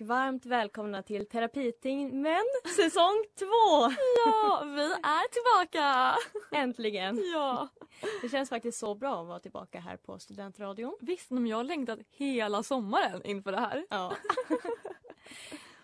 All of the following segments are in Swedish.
och varmt välkomna till Terapitimmen säsong två! Ja, vi är tillbaka! Äntligen! Ja. Det känns faktiskt så bra att vara tillbaka här på Studentradion. Visst, men jag har längtat hela sommaren inför det här. Ja.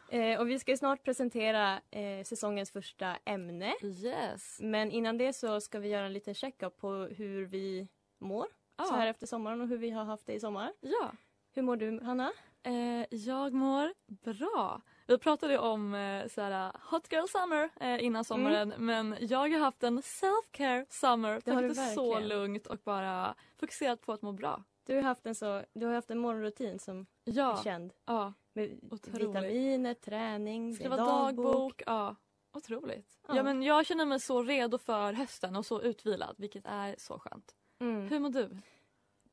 eh, och vi ska snart presentera eh, säsongens första ämne. Yes. Men innan det så ska vi göra en liten check-up på hur vi mår Ja. så här efter sommaren och hur vi har haft det i sommar. Ja. Hur mår du Hanna? Eh, jag mår bra. Vi pratade om eh, såhär, hot girl summer eh, innan sommaren men jag har haft en self-care summer. Det har du det så verkligen. lugnt och bara fokuserat på att må bra. Du har haft en, så, du har haft en morgonrutin som Ja. är känd. ja. Med Otroligt. vitaminer, träning, Skriva dagbok. dagbok. Ja. Otroligt. Ja. Ja. men jag känner mig så redo för hösten och så utvilad vilket är så skönt. Mm. Hur mår du?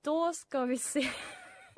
Då ska vi se.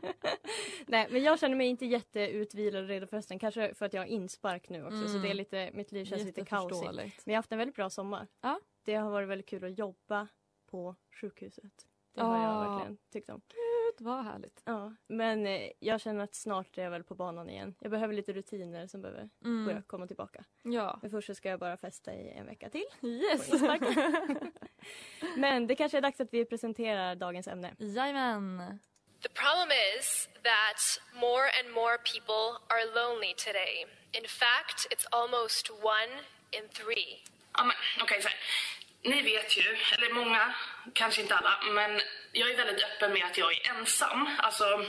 Nej men jag känner mig inte jätteutvilad och redo för hösten. Kanske för att jag har inspark nu också så Mm. det är lite, mitt liv känns lite kaosigt. Men jag har haft en väldigt bra sommar. Ja. Det har varit väldigt kul att jobba på sjukhuset. Det har jag Ja. verkligen tyckt om. Gud vad härligt. Ja. Men eh, jag känner att snart är jag väl på banan igen. Jag behöver lite rutiner som behöver Mm. börja komma tillbaka. Ja. Men först så ska jag bara festa i en vecka till. Yes! Men det kanske är dags att vi presenterar dagens ämne. Jajamän. The problem is that more and more people are lonely today. In fact, it's almost one in three. Ja, okej, så. Ni vet ju, eller många, kanske inte alla, men jag är väldigt öppen med att jag är ensam. Alltså,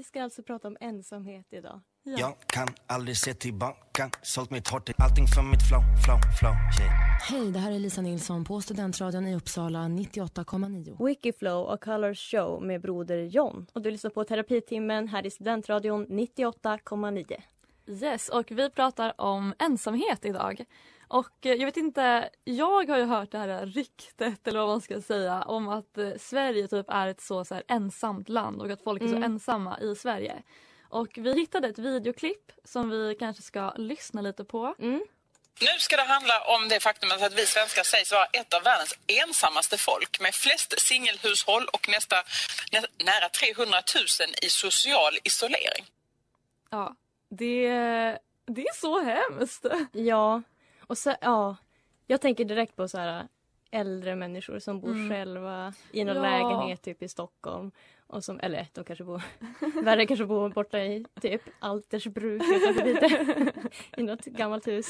Vi ska alltså prata om ensamhet idag. Jag kan aldrig se tillbaka Sålt mitt hårt till allting för mitt flow, flow, flow yeah. Hej, det här är Lisa Nilsson på Studentradion i Uppsala 98,9. Wikiflow och Colors Show med broder John. Och du lyssnar på Terapitimmen här i Studentradion 98,9. Yes, och vi pratar om ensamhet idag. Och eh, jag vet inte, jag har ju hört det här ryktet eller vad man ska säga om att eh, Sverige typ är ett så, så här, ensamt land och att folk är så Mm. ensamma i Sverige. Och vi hittade ett videoklipp som vi kanske ska lyssna lite på. Mm. Nu ska det handla om det faktum att vi svenskar sägs vara ett av världens ensammaste folk med flest singelhushåll och nästa, nä, nära 300 000 i social isolering. Ja, det, det är så hemskt. Ja, och så, ja. Jag tänker direkt på så här äldre människor som bor Mm. själva i någon Ja. lägenhet typ i Stockholm. Och som, eller de kanske bor, värre kanske bor borta i typ Altersbruk. I något gammalt hus.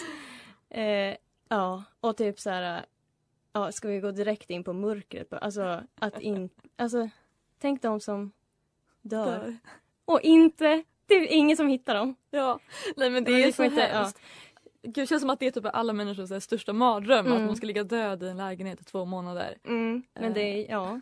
Eh, ja, och typ så här, ja, ska vi gå direkt in på mörkret? Alltså att in, alltså tänk de som dör. Dör. Och inte, det är ingen som hittar dem. Ja, nej men det Men är så inte- hemskt. Gud, Det känns som att det är typ alla människors här största mardröm att Mm. man ska ligga död i en lägenhet i två månader. Mm, men det är, ja.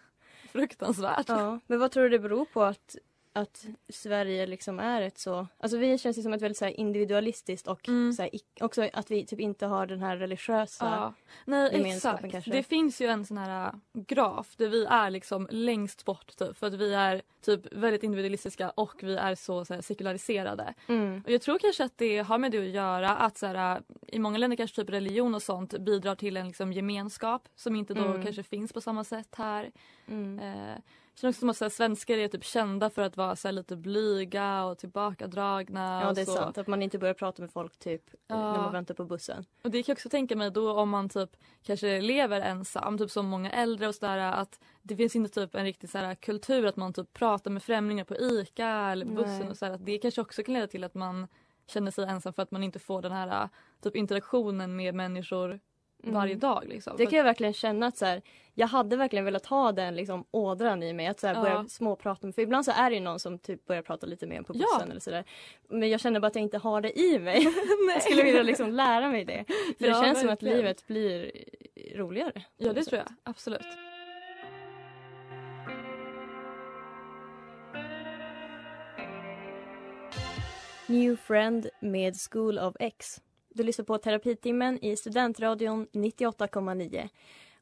Fruktansvärt. Ja, men vad tror du det beror på att, att Sverige liksom är ett så... Alltså vi känns ju som ett väldigt så individualistiskt och Mm. så här, också att vi typ inte har den här religiösa... Ja. Nej gemenskapen exakt. kanske. Det finns ju en sån här äh, graf där vi är liksom längst bort typ för att vi är typ väldigt individualistiska och vi är så, så här, sekulariserade. Mm. Och jag tror kanske att det har med det att göra att så här, äh, i många länder kanske typ religion och sånt bidrar till en liksom, gemenskap som inte då Mm. kanske finns på samma sätt här. Mm. Eh, känns också som att så här, svenskar är typ kända för att vara så här, lite blyga och tillbakadragna. Ja det är så. sant, att man inte börjar prata med folk typ Ja. när man väntar på bussen. Och det kan jag också tänka mig då om man typ kanske lever ensam, typ som många äldre och sådär att det finns inte typ en riktig så här, kultur att man typ pratar med främlingar på ICA eller på bussen Nej. och så här, att det kanske också kan leda till att man känner sig ensam för att man inte får den här typ interaktionen med människor varje Mm. dag. Liksom. Det kan jag verkligen känna att så här, jag hade verkligen velat ha den liksom, ådran i mig. Att så här, Ja. börja småprata med, för ibland så är det ju någon som typ börjar prata lite mer på Ja. bussen eller sådär. Men jag känner bara att jag inte har det i mig. jag skulle vilja liksom lära mig det. För Ja, det känns som att livet blir roligare. Ja det sätt. tror jag absolut. New Friend med School of X. Du lyssnar på terapitimmen i Studentradion 98,9.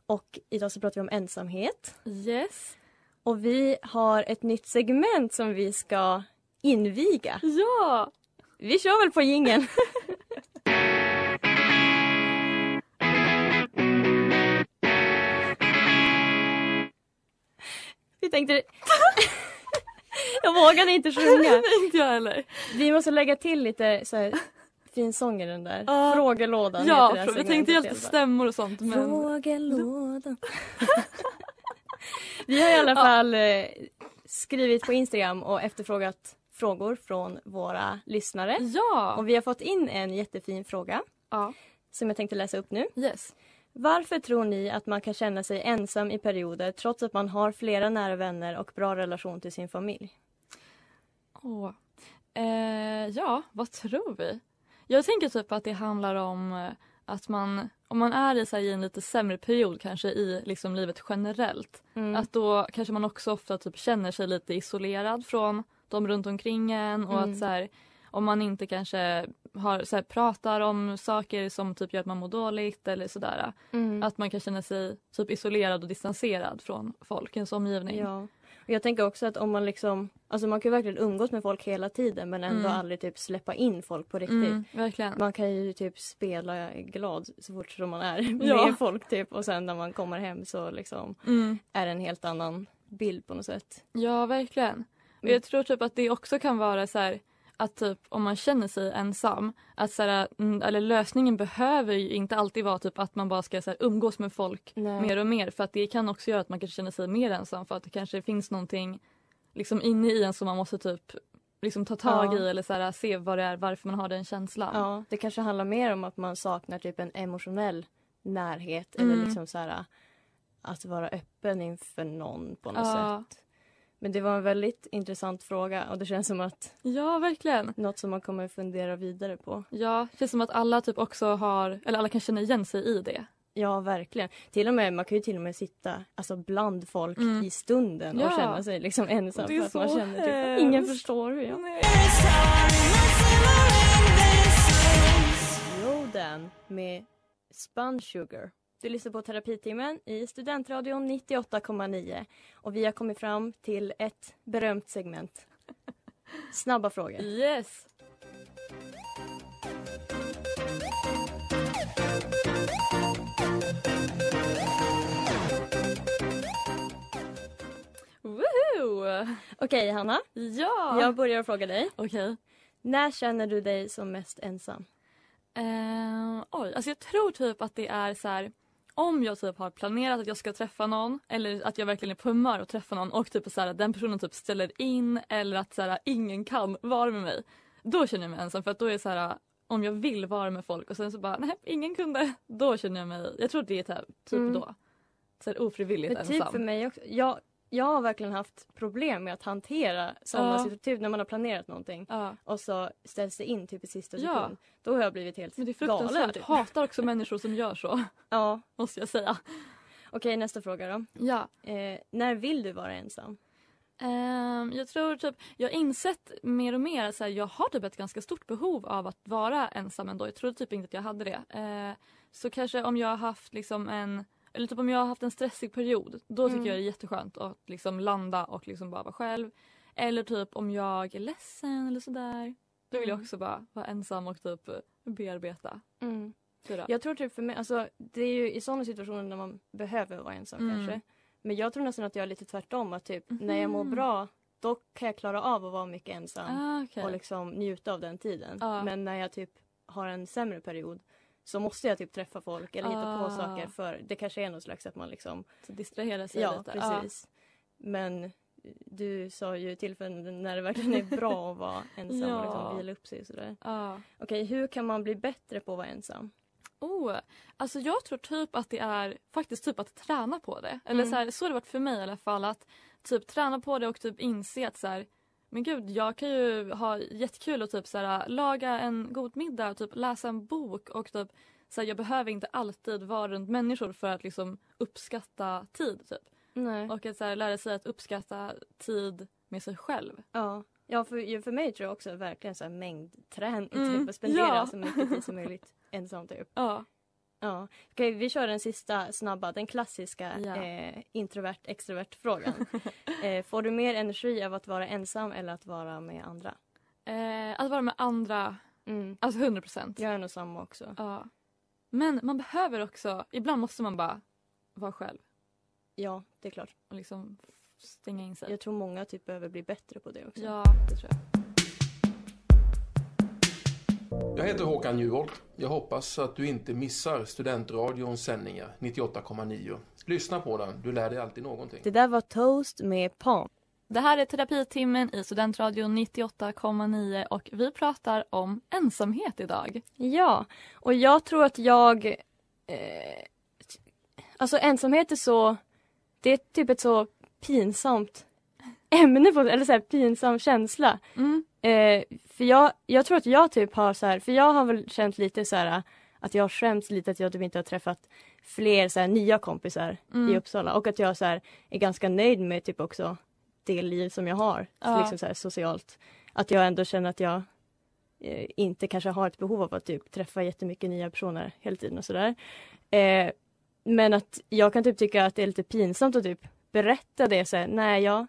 Och idag så pratar vi om ensamhet. Yes. Och vi har ett nytt segment som vi ska inviga. Ja! Vi kör väl på jingeln. Vi tänkte... jag vågade inte sjunga. inte jag heller. Vi måste lägga till lite så här, fin sång i den där. Ja. Frågelådan Ja, heter här jag tänkte helt fall. stämmor och sånt. Men... Frågelådan. Vi har i alla fall eh, skrivit på Instagram och efterfrågat frågor från våra lyssnare. Ja! Och vi har fått in en jättefin fråga Ja. som jag tänkte läsa upp nu. Yes. Varför tror ni att man kan känna sig ensam i perioder trots att man har flera nära vänner och bra relation till sin familj? Åh. Eh, ja, vad tror vi? Jag tänker typ att det handlar om eh, att man, om man är i, så här, i en lite sämre period kanske i liksom, livet generellt, Mm. att då kanske man också ofta typ känner sig lite isolerad från de runt omkring en och Mm. att så här, om man inte kanske har, så här, pratar om saker som typ gör att man mår dåligt eller sådär. Mm. Att man kan känna sig typ isolerad och distanserad från folk i ens omgivning. Ja. Och jag tänker också att om man liksom, alltså man kan verkligen umgås med folk hela tiden men ändå Mm. aldrig typ släppa in folk på riktigt. Mm, verkligen. Man kan ju typ spela glad så fort som man är Ja. med folk typ och sen när man kommer hem så liksom Mm. är det en helt annan bild på något sätt. Ja, verkligen. Och Mm. jag tror typ att det också kan vara så här att typ om man känner sig ensam, att så här, mm, eller lösningen behöver ju inte alltid vara typ att man bara ska så här, umgås med folk Nej. mer och mer för att det kan också göra att man kanske känner sig mer ensam för att det kanske finns någonting liksom inne i en som man måste typ liksom ta tag Ja. i eller så här, se vad det är, varför man har den känslan. Ja, det kanske handlar mer om att man saknar typ en emotionell närhet Mm. eller liksom så här att vara öppen inför någon på något Ja. sätt. Men det var en väldigt intressant fråga och det känns som att Ja, verkligen. något som man kommer fundera vidare på. Ja, det känns som att alla typ också har, eller alla kan känna igen sig i det. Ja, verkligen. Till och med, man kan ju till och med sitta alltså, bland folk Mm. i stunden och Ja. känna sig liksom ensam Det är för att man så känner typ ingen förstår hur jag... Rodan med Spun Sugar. Du lyssnar på Terapitimmen i Studentradion 98,9 och vi har kommit fram till ett berömt segment. Snabba frågor. Yes! Woohoo! Okej, Hanna. Ja! Jag börjar fråga dig. Okej. När känner du dig som mest ensam? Eh, oj, alltså jag tror typ att det är så här om jag typ har planerat att jag ska träffa någon eller att jag verkligen är på humör att träffa någon och typ så här, att den personen typ ställer in eller att så här, ingen kan vara med mig. Då känner jag mig ensam för att då är så här om jag vill vara med folk och sen så bara nej ingen kunde. Då känner jag mig, jag tror det är typ, typ Mm. då. Så här, ofrivilligt Men typ ensam. för mig också. Jag, jag har verkligen haft problem med att hantera sådana Ja. Typ när man har planerat någonting Ja. och så ställs det in typ i sista Ja. sekund. Då har jag blivit helt Men det är galen. fruktansvärt. Typ. Hatar också människor som gör så. Ja. Måste jag säga. Okej, nästa fråga då. Ja. Eh, när vill du vara ensam? Ehm, jag tror typ, jag har insett mer och mer att jag har typ ett ganska stort behov av att vara ensam ändå. Jag trodde typ inte att jag hade det. Eh, så kanske om jag har haft liksom en eller typ om jag har haft en stressig period, då tycker Mm. jag det är jätteskönt att liksom landa och liksom bara vara själv. Eller typ om jag är ledsen eller sådär. Då vill jag Mm. också bara vara ensam och typ bearbeta. Då? Jag tror typ för mig, alltså det är ju i sådana situationer när man behöver vara ensam Mm. kanske. Men jag tror nästan att jag är lite tvärtom. Att typ när jag mår Mhm. bra då kan jag klara av att vara mycket ensam Ah, okej. och liksom njuta av den tiden. Ja. Men när jag typ har en sämre period så måste jag typ träffa folk eller hitta på Ah. saker för det kanske är något slags att man liksom Så distrahera sig Ja, lite. precis. Men du sa ju tillfällen när det verkligen är bra att vara ensam Ja. och liksom vila upp sig och sådär. Ja. Okej, hur kan man bli bättre på att vara ensam? Oh, alltså jag tror typ att det är faktiskt typ att träna på det. Eller Mm. så, här, så har det varit för mig i alla fall. Att typ träna på det och typ inse att så här, men gud jag kan ju ha jättekul och typ så här, laga en god middag och typ läsa en bok och typ så här, jag behöver inte alltid vara runt människor för att liksom uppskatta tid typ. Nej. Och att så här, lära sig att uppskatta tid med sig själv. Ja, ja för, för mig tror jag också verkligen så här mängdträning. Mm, Typ, att spendera ja. så mycket tid som möjligt ensam typ. Ja. Ja. Okej, vi kör den sista snabba, den klassiska Ja. eh, introvert extrovert frågan. eh, får du mer energi av att vara ensam eller att vara med andra? Eh, att vara med andra, Mm. alltså 100 procent. Jag är nog samma också. Ja. Men man behöver också, ibland måste man bara vara själv Ja, det är klart. och liksom stänga in sig. Jag tror många typ behöver bli bättre på det också. Ja, det tror jag. Jag heter Håkan Juholt. Jag hoppas att du inte missar Studentradions sändningar 98,9. Lyssna på den, du lär dig alltid någonting. Det där var Toast med Palm. Det här är terapitimmen i Studentradion 98,9 och vi pratar om ensamhet idag. Ja, och jag tror att jag... Eh, alltså ensamhet är så... Det är typ ett så pinsamt ämne, på, eller så här pinsam känsla. Mm. Eh, för jag, jag tror att jag typ har så här, för jag har väl känt lite så här att jag har skämts lite att jag typ inte har träffat fler så här nya kompisar Mm. i Uppsala och att jag så här är ganska nöjd med typ också det liv som jag har Ja. liksom så här socialt. Att jag ändå känner att jag eh, inte kanske har ett behov av att typ träffa jättemycket nya personer hela tiden och sådär. Eh, men att jag kan typ tycka att det är lite pinsamt att typ berätta det så här, nej jag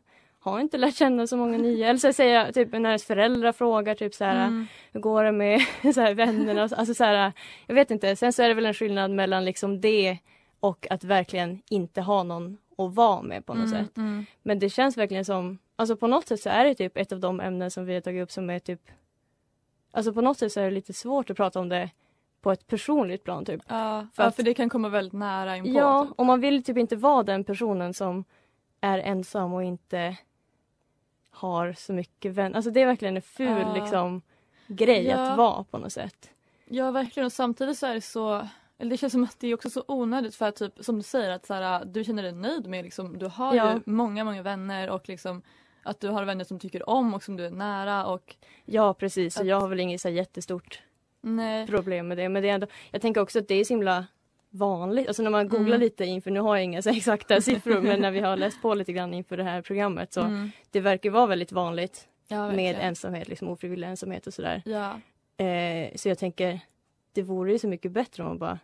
har inte lärt känna så många nya. Eller så säger jag typ när ens föräldrar frågar typ så här, Mm. hur går det med så här, vännerna? Alltså så här, jag vet inte. Sen så är det väl en skillnad mellan liksom det och att verkligen inte ha någon att vara med på något Mm, sätt. mm. Men det känns verkligen som, alltså på något sätt så är det typ ett av de ämnen som vi har tagit upp som är typ, alltså på något sätt så är det lite svårt att prata om det på ett personligt plan typ. Ja, För ja, att- för det kan komma väldigt nära inpå. Ja, typ. och man vill typ inte vara den personen som är ensam och inte har så mycket vänner. Alltså det är verkligen en ful Ja. liksom grej Ja. att vara på något sätt. Ja, verkligen. Och samtidigt så är det så... Eller det känns som att det är också så onödigt för att typ, som du säger att så här, du känner dig nöjd med liksom, du har Ja. ju många, många vänner och liksom att du har vänner som tycker om och som du är nära och Ja precis, och Att- jag har väl inget så här jättestort nej. problem med det. Men det är ändå, jag tänker också att det är så himla vanligt. Alltså när man googlar Mm. lite inför, nu har jag inga exakta siffror men när vi har läst på lite grann inför det här programmet så Mm. det verkar vara väldigt vanligt Ja, med ensamhet, liksom ofrivillig ensamhet och sådär. Ja. Eh, så jag tänker, det vore ju så mycket bättre om man bara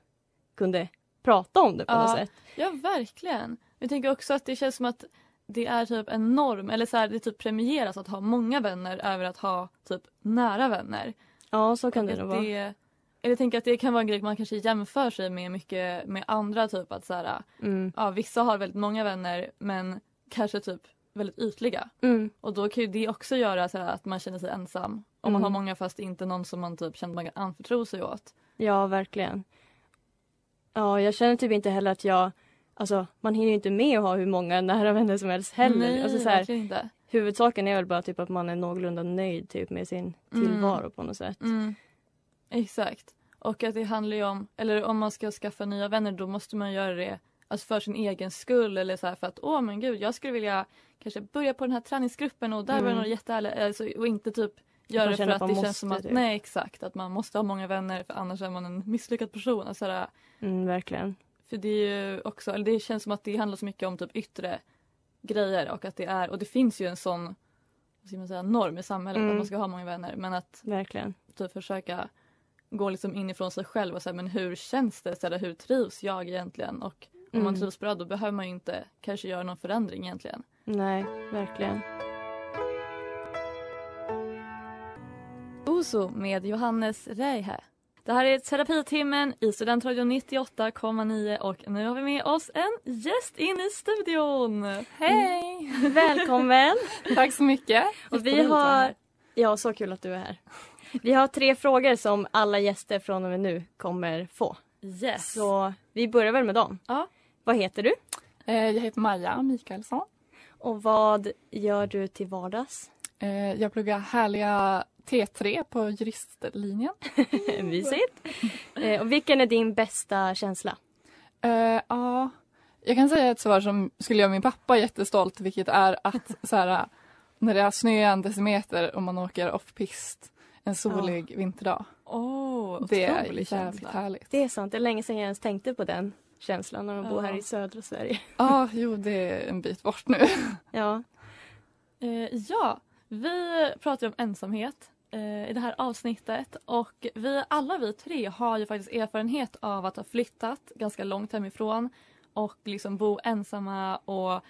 kunde prata om det på något Ja. sätt. ja, verkligen. Jag tänker också att det känns som att det är typ en norm, eller så här, det typ premieras att ha många vänner över att ha typ nära vänner. Ja, så kan det nog vara. Jag tänker att det kan vara en grej man kanske jämför sig med mycket med andra typ att så här, Mm. ja, vissa har väldigt många vänner men kanske typ väldigt ytliga. Mm. Och då kan det också göra så att man känner sig ensam. Om man Mm. har många fast inte någon som man typ känner man kan anförtro sig åt. Ja, verkligen. Ja, jag känner typ inte heller att jag... Alltså, man hinner ju inte med att ha hur många nära vänner som helst heller. Nej, alltså, så här, inte. huvudsaken är väl bara typ att man är någorlunda nöjd typ, med sin Mm. tillvaro på något sätt. Mm. Exakt. Och att det handlar ju om, eller om man ska skaffa nya vänner då måste man göra det alltså för sin egen skull eller så här för att åh men gud jag skulle vilja kanske börja på den här träningsgruppen och där var det Mm. några jättehärliga, alltså, och inte typ göra det för att att det känns som att, typ. nej exakt, att man måste ha många vänner för annars är man en misslyckad person. Alltså, så här, Mm, verkligen. för det är ju också, eller det känns som att det handlar så mycket om typ yttre grejer och att det är, och det finns ju en sån vad ska man säga, norm i samhället Mm. att man ska ha många vänner men att Verkligen. typ försöka gå liksom inifrån sig själv och säga men hur känns det? Så här, hur trivs jag egentligen? Och om man Mm. trivs bra då behöver man ju inte kanske göra någon förändring egentligen. Nej, verkligen. Oso med Johannes Reihe. Det här är terapitimmen i Studentradion 98,9 och nu har vi med oss en gäst in i studion. Hej! Välkommen! Tack så mycket. Och vi har... Ja, så kul att du är här. Vi har tre frågor som alla gäster från och med nu kommer få. Yes. Så vi börjar väl med dem. Ja. Vad heter du? Eh, Jag heter Maja Mikaelsson. Och vad gör du till vardags? Eh, Jag pluggar härliga T3 på juristlinjen. Mysigt. Eh, och vilken är din bästa känsla? Ja, jag kan säga ett svar som skulle göra min pappa jättestolt vilket är att så här, när det har snöat en decimeter och man åker off-pist en solig vinterdag. Oh, det är jävligt känsla. härligt. Det är sant, det är länge sedan jag ens tänkte på den känslan när man bor Ja. här i södra Sverige. Ja, jo det är en bit bort nu. Ja. Eh, ja, vi pratar om ensamhet eh, i det här avsnittet och vi alla vi tre har ju faktiskt erfarenhet av att ha flyttat ganska långt hemifrån och liksom bo ensamma och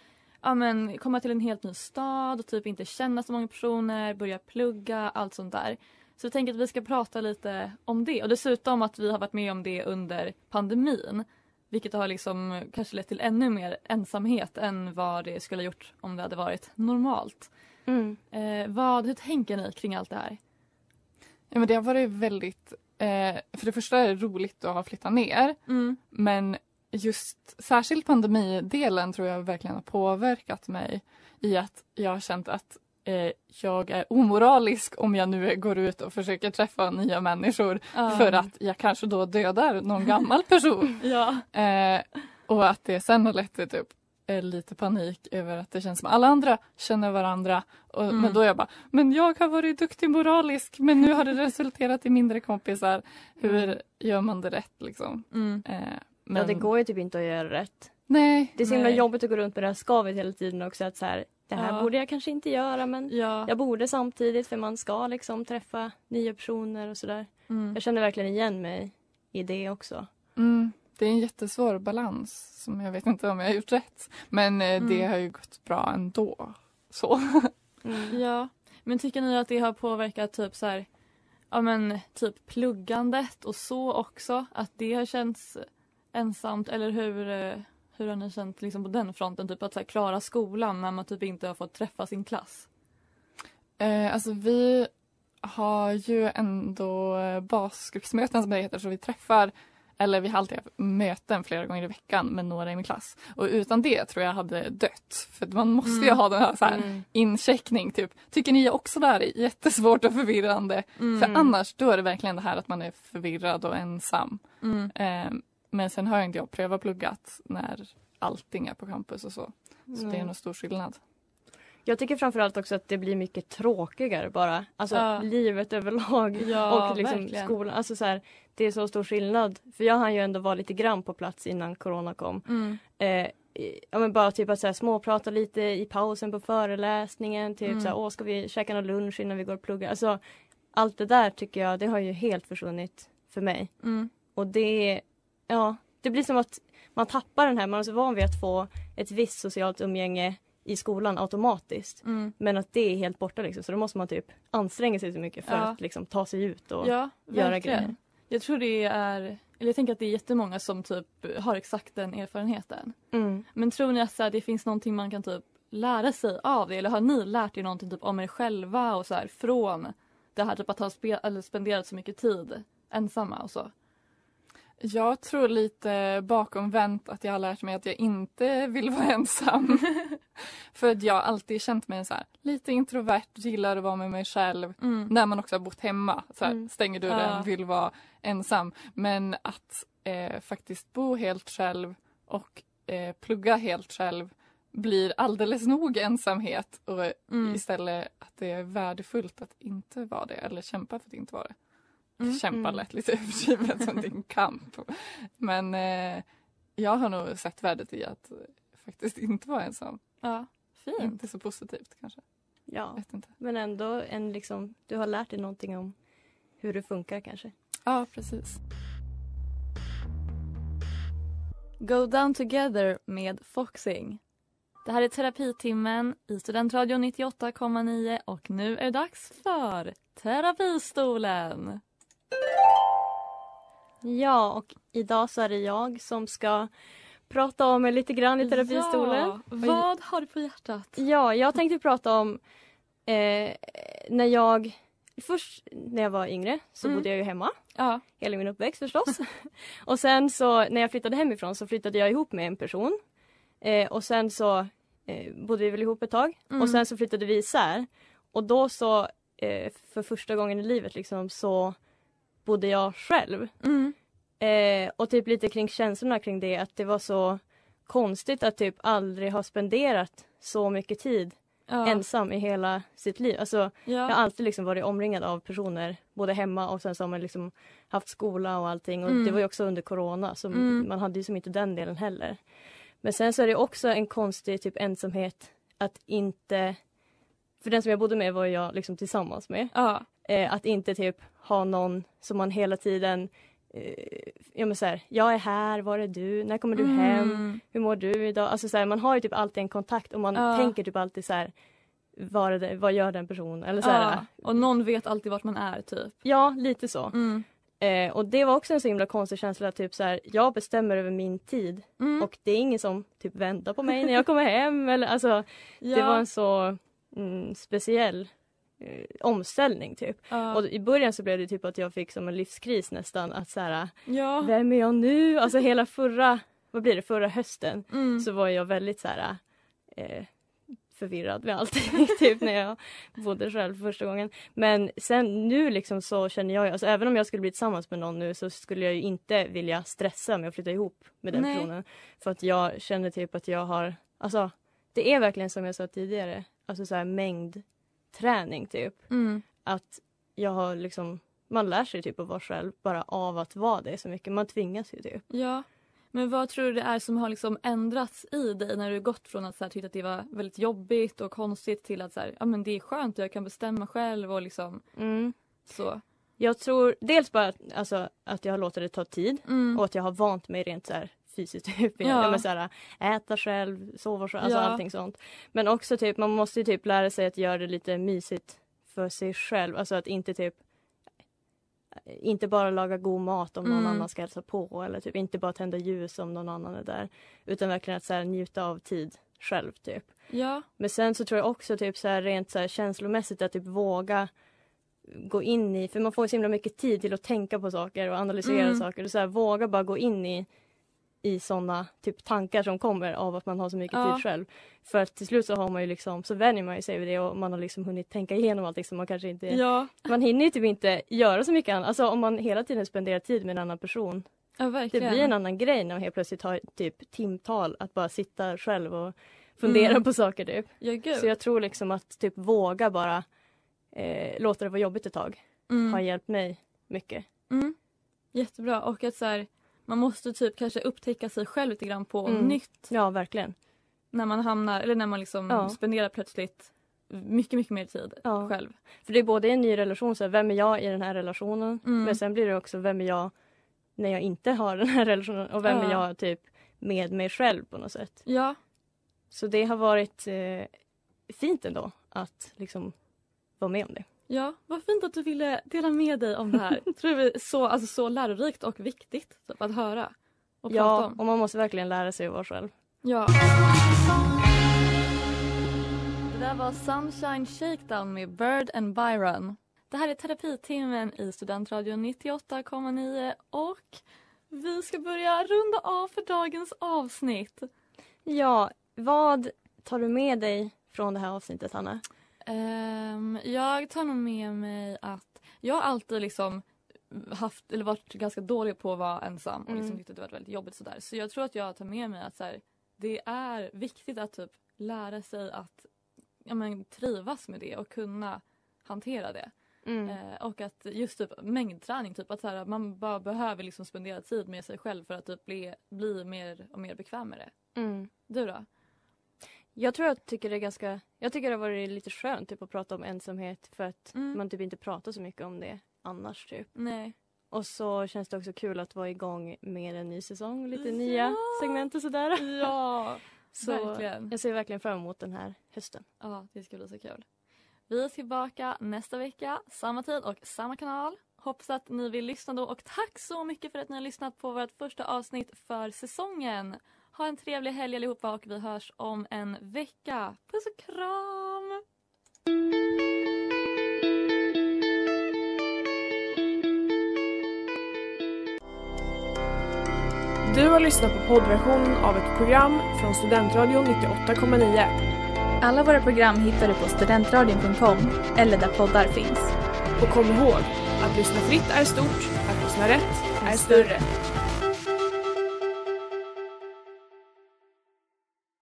ja, men, komma till en helt ny stad och typ inte känna så många personer, börja plugga, allt sånt där. Så jag tänker att vi ska prata lite om det och dessutom att vi har varit med om det under pandemin. Vilket har liksom kanske lett till ännu mer ensamhet än vad det skulle ha gjort om det hade varit normalt. Mm. Eh, vad, hur tänker ni kring allt det här? Ja, men det har varit väldigt... Eh, för det första är det roligt att ha flyttat ner. Mm. Men just särskilt pandemidelen tror jag verkligen har påverkat mig i att jag har känt att eh, jag är omoralisk om jag nu går ut och försöker träffa nya människor Ja. för att jag kanske då dödar någon gammal person. Ja. Eh, och att det sen har lett till typ eh, lite panik över att det känns som alla andra känner varandra. Och, Mm. Men då är jag bara, men jag har varit duktig moralisk men nu har det resulterat i mindre kompisar. Hur gör man det rätt liksom? Mm. Eh, Ja, men- det går ju typ inte att göra rätt. Nej. Det är så himla jobbigt att gå runt med det här skavet hela tiden också. Att så här, det här Ja. borde jag kanske inte göra men Ja. jag borde samtidigt för man ska liksom träffa nya personer och sådär. Mm. Jag känner verkligen igen mig i det också. Mm, det är en jättesvår balans som jag vet inte om jag har gjort rätt. Men eh, det Mm. har ju gått bra ändå. Så. Ja, men tycker ni att det har påverkat typ så här, ja men typ pluggandet och så också? Att det har känts ensamt eller hur, eh, hur har ni känt liksom på den fronten? Typ att här, klara skolan när man typ inte har fått träffa sin klass? Eh, alltså vi har ju ändå eh, basgruppsmöten som det heter så vi träffar eller vi har alltid haft möten flera gånger i veckan med några i min klass. Och utan det tror jag hade dött. För man måste ju Mm. ha den här, så här Mm. incheckning. Typ. Tycker ni också det här är jättesvårt och förvirrande? Mm. För annars då är det verkligen det här att man är förvirrad och ensam. Mm. Men sen har jag inte jag prövat pluggat när allting är på campus och så. Så det är Mm. nog stor skillnad. Jag tycker framförallt också att det blir mycket tråkigare bara. Alltså Ja. livet överlag Ja, och liksom verkligen. skolan. Alltså så här, det är så stor skillnad. För jag hann ju ändå vara lite grann på plats innan corona kom. Mm. Eh, ja men bara typ att så här, småprata lite i pausen på föreläsningen. Typ Mm. så här, åh ska vi käka någon lunch innan vi går och pluggar. Alltså allt det där tycker jag, det har ju helt försvunnit för mig. Mm. Och det, ja, det blir som att man tappar den här, man är så van vid att få ett visst socialt umgänge i skolan automatiskt. Mm. Men att det är helt borta liksom, så då måste man typ anstränga sig så mycket för Ja. att liksom ta sig ut och Ja, göra grejer. Jag tror det är, eller jag tänker att det är jättemånga som typ har exakt den erfarenheten. Mm. Men tror ni att här, det finns någonting man kan typ lära sig av det? Eller har ni lärt er någonting typ om er själva och så här, från det här typ att ha spe- eller spenderat så mycket tid ensamma och så? Jag tror lite bakomvänt att jag har lärt mig att jag inte vill vara ensam. För att jag har alltid känt mig så här, lite introvert, gillar att vara med mig själv. Mm. När man också har bott hemma, så här, Mm. stänger dörren, Ja. vill vara ensam. Men att eh, faktiskt bo helt själv och eh, plugga helt själv blir alldeles nog ensamhet och Mm. istället att det är värdefullt att inte vara det eller kämpa för att inte vara det. Mm. Kämpa Mm. lätt lite överdrivet som en kamp. Men eh, jag har nog sett värdet i att eh, faktiskt inte vara ensam. Ja, fint. Inte så positivt kanske. Ja, Vet inte. men ändå en liksom, du har lärt dig någonting om hur det funkar kanske. Ja, precis. Go Down Together med Foxing. Det här är terapitimmen i Studentradion 98,9 och nu är det dags för Terapistolen. Ja, och idag så är det jag som ska prata om er lite grann i terapistolen. Ja, vad har du på hjärtat? Ja, jag tänkte prata om eh, när jag Först när jag var yngre så Mm. bodde jag ju hemma. Ja. Hela min uppväxt förstås. och sen så när jag flyttade hemifrån så flyttade jag ihop med en person. Eh, och sen så eh, bodde vi väl ihop ett tag. Mm. Och sen så flyttade vi isär. Och då så eh, för första gången i livet liksom så bodde jag själv. Mm. Eh, och typ lite kring känslorna kring det att det var så konstigt att typ aldrig ha spenderat så mycket tid Ja. ensam i hela sitt liv. Alltså, Ja. Jag har alltid liksom varit omringad av personer både hemma och sen så har man liksom haft skola och allting och Mm. det var ju också under corona så Mm. man hade ju som inte den delen heller. Men sen så är det också en konstig typ ensamhet att inte för den som jag bodde med var jag liksom tillsammans med. Ja. Eh, att inte typ ha någon som man hela tiden eh, ja, men så här, jag är här, var är du, när kommer du Mm. hem, hur mår du idag? Alltså så här, man har ju typ alltid en kontakt och man Ja. tänker typ alltid så här, vad, det, vad gör den personen? Eller så ja. Och någon vet alltid vart man är typ. Ja, lite så. Mm. Eh, och det var också en så himla konstig känsla, typ så jag bestämmer över min tid Mm. och det är ingen som typ väntar på mig när jag kommer hem. Eller, alltså, Det Ja. var en så mm, speciell eh, omställning typ. Ja. Och i början så blev det typ att jag fick som en livskris nästan. Att så här, Ja. vem är jag nu? Alltså hela förra, vad blir det, förra hösten Mm. så var jag väldigt så här eh, förvirrad med allting typ när jag bodde själv första gången. Men sen nu liksom så känner jag, alltså även om jag skulle bli tillsammans med någon nu så skulle jag ju inte vilja stressa med att flytta ihop med den Nej. personen. För att jag känner typ att jag har, alltså det är verkligen som jag sa tidigare, alltså så här mängd träning typ. Mm. Att jag har liksom, man lär sig typ att vara själv bara av att vara det så mycket. Man tvingas ju typ. Ja. Men vad tror du det är som har liksom ändrats i dig när du gått från att så här, tycka att det var väldigt jobbigt och konstigt till att så här, ja, men det är skönt och jag kan bestämma själv och liksom Mm. så. Jag tror dels bara alltså, att jag har låtit det ta tid Mm. och att jag har vant mig rent så här fysiskt. Typ, Ja. men så här, äta själv, sova själv, alltså Ja. allting sånt. Men också typ, man måste ju typ lära sig att göra det lite mysigt för sig själv. Alltså att inte typ inte bara laga god mat om någon Mm. annan ska hälsa på eller typ inte bara tända ljus om någon annan är där. Utan verkligen att så här, njuta av tid själv typ. Ja. Men sen så tror jag också typ så här, rent så här, känslomässigt att typ våga gå in i, för man får så himla mycket tid till att tänka på saker och analysera Mm. saker. Och så här, våga bara gå in i, i såna typ tankar som kommer av att man har så mycket Ja. tid själv. För att till slut så har man ju liksom, så vänjer man ju sig vid det och man har liksom hunnit tänka igenom allting som man kanske inte Ja. Man hinner ju typ inte göra så mycket annat. Alltså om man hela tiden spenderar tid med en annan person. Ja, Det blir en annan grej när man helt plötsligt har typ timtal att bara sitta själv och fundera Mm. på saker typ. Så jag tror liksom att typ våga bara eh, låta det vara jobbigt ett tag Mm. har hjälpt mig mycket. Mm. Jättebra. Och att så här, man måste typ kanske upptäcka sig själv lite grann på Mm. nytt. Ja, verkligen. När man hamnar, eller när man liksom Ja. spenderar plötsligt mycket, mycket mer tid Ja. själv. För det är både en ny relation, så här, vem är jag i den här relationen? Mm. Men sen blir det också vem är jag när jag inte har den här relationen och vem Ja. är jag typ med mig själv på något sätt. Ja. Så det har varit eh, fint ändå att liksom vara med om det. Ja, vad fint att du ville dela med dig om det här. Tror det är så, alltså, så lärorikt och viktigt typ, att höra och prata Ja, om. och man måste verkligen lära sig att vara själv. Ja. Det där var Sunshine Shakedown med Bird and Byron. Det här är terapitimmen i Studentradion 98,9 och vi ska börja runda av för dagens avsnitt. Ja, vad tar du med dig från det här avsnittet, Hanna? Ehm, jag tar nog med mig att jag har alltid liksom haft, eller varit ganska dålig på att vara ensam och liksom Mm. tyckt att det varit väldigt jobbigt sådär. Så jag tror att jag tar med mig att så här, det är viktigt att typ lära sig att ja, men, trivas med det och kunna hantera det. Mm. Eh, och att just typ mängdträning, typ att så här, man bara behöver liksom spendera tid med sig själv för att typ bli, bli mer och mer bekväm med det. Mm. Du då? Jag tror jag tycker det är ganska, jag tycker det har varit lite skönt typ, att prata om ensamhet för att Mm. man typ inte pratar så mycket om det annars typ. Nej. Och så känns det också kul att vara igång med en ny säsong, lite Ja. nya segment och sådär. Ja, Så verkligen. jag ser verkligen fram emot den här hösten. Ja, det ska bli så kul. Vi är tillbaka nästa vecka, samma tid och samma kanal. Hoppas att ni vill lyssna då och tack så mycket för att ni har lyssnat på vårt första avsnitt för säsongen. Ha en trevlig helg allihopa och vi hörs om en vecka. Puss och kram! Du har lyssnat på poddversionen av ett program från Studentradion 98,9. Alla våra program hittar du på studentradion.com eller där poddar finns. Och kom ihåg, att lyssna fritt är stort, att lyssna rätt är större.